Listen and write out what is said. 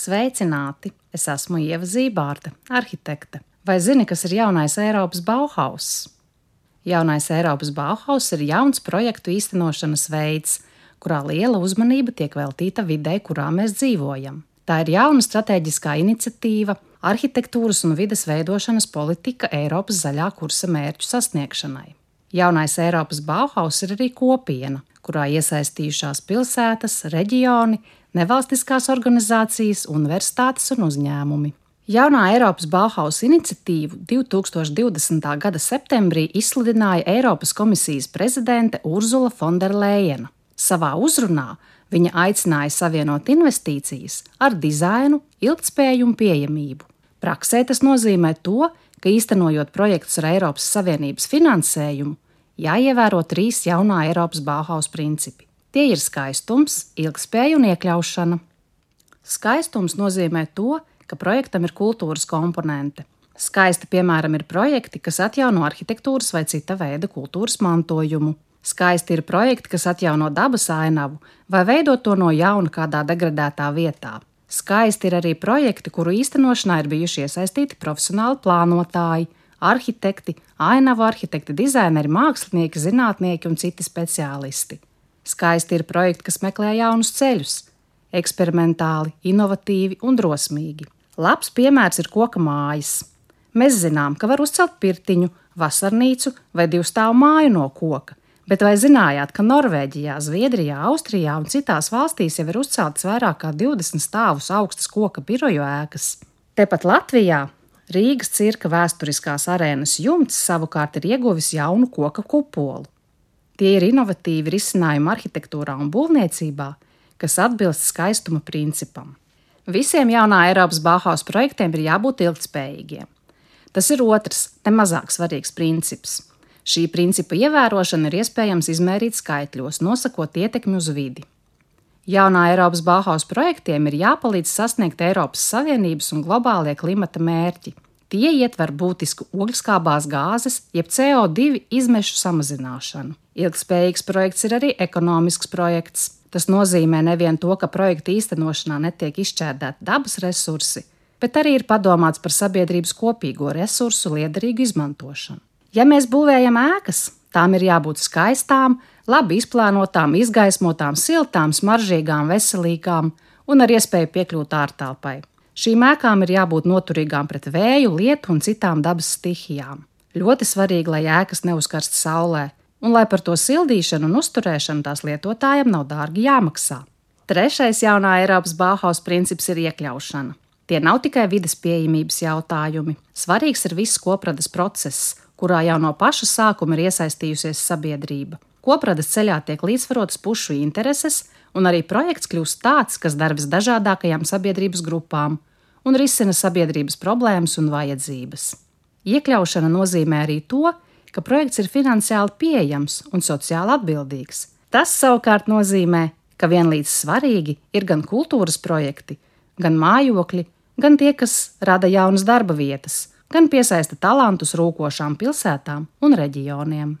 Sveicināti! Es esmu Ieva Zībārte, arhitekte. Vai zini, kas ir jaunais Eiropas Bauhaus? Jaunais Eiropas Bauhaus ir jauns projektu īstenošanas veids, kurā liela uzmanība tiek veltīta videi, kurā mēs dzīvojam. Tā ir jauna stratēģiskā iniciatīva, arhitektūras un vides veidošanas politika Eiropas zaļā kursa mērķu sasniegšanai. Jaunais Eiropas Bauhaus ir arī kopiena, kurā iesaistījušās pilsētas, reģioni, nevalstiskās organizācijas, universitātes un uzņēmumi. Jaunā Eiropas Bauhaus iniciatīvu 2020. gada septembrī izsludināja Eiropas komisijas prezidente Urzula Fonderleina. Savā uzrunā viņa aicināja savienot investīcijas ar dizainu, ilgspēju un pieejamību. Praksē tas nozīmē to, ka īstenojot projektus ar Eiropas Savienības finansējumu, jāievēro trīs jaunā Eiropas Bauhaus principi. Tie ir skaistums, ilgspēja un iekļaušana. Skaistums nozīmē to, ka projektam ir kultūras komponente. Skaisti, piemēram, ir projekti, kas atjauno arhitektūras vai cita veida kultūras mantojumu. Skaisti ir projekti, kas atjauno dabas ainavu vai veido to no jauna kādā degradētā vietā. Skaisti ir arī projekti, kuru īstenošanā ir bijuši iesaistīti profesionāli plānotāji, arhitekti, ainavu arhitekti, dizaineri, mākslinieki, zinātnieki un citi speciālisti. Skaisti ir projekti, kas meklē jaunus ceļus, eksperimentāli, inovatīvi un drosmīgi. Labs piemērs ir koka mājas. Mēs zinām, ka var uzcelt pirtiņu, vasarnīcu vai divu stāvu māju no koka, bet vai zinājāt, ka Norvēģijā, Zviedrijā, Austrijā un citās valstīs jau ir uzceltas vairāk kā 20 stāvus augstas koka biroju ēkas? Tepat Latvijā Rīgas cirka vēsturiskās arēnas jumts savukārt ir ieguvis jaunu koka kupolu. Tie ir inovatīvi risinājumi arhitektūrā un būvniecībā, kas atbilst skaistuma principam. Visiem jaunā Eiropas Bauhaus projektiem ir jābūt ilgspējīgiem. Tas ir otrs, ne mazāk svarīgs princips. Šī principa ievērošana ir iespējams izmērīt skaitļos, nosakot ietekmi uz vidi. Jaunā Eiropas Bauhaus projektiem ir jāpalīdz sasniegt Eiropas Savienības un globālie klimata mērķi. Tie ietver būtisku ogļskābās gāzes, jeb CO2 izmešu samazināšanu. Ilgspējīgs projekts ir arī ekonomisks projekts. Tas nozīmē nevien to, ka projekta īstenošanā netiek izšķērdēti dabas resursi, bet arī ir padomāts par sabiedrības kopīgo resursu liederīgu izmantošanu. Ja mēs būvējam ēkas, tām ir jābūt skaistām, labi izplānotām, izgaismotām, siltām, smaržīgām, veselīgām un ar iespēju piekļūt ārtelpai. Šīm ēkām ir jābūt noturīgām pret vēju, lietu un citām dabas stihijām. Ļoti svarīgi, lai ēkas neuzkarst saulē, un lai par to sildīšanu un uzturēšanu tās lietotājiem nav dārgi jāmaksā. Trešais jaunā Eiropas Bauhaus princips ir iekļaušana. Tie nav tikai vidas pieejamības jautājumi. Svarīgs ir viss kopradas process, kurā jau no paša sākuma ir iesaistījusies sabiedrība. Kopradas ceļā tiek līdzsvarotas pušu intereses, un arī projekts kļūst tāds, kas dar visdažādākajām sabiedrības grupām un risina sabiedrības problēmas un vajadzības. Iekļaušana nozīmē arī to, ka projekts ir finansiāli pieejams un sociāli atbildīgs. Tas savukārt nozīmē, ka vienlīdz svarīgi ir gan kultūras projekti, gan mājokļi, gan tie, kas rada jaunas darba vietas, gan piesaista talantus rūkošām pilsētām un reģioniem.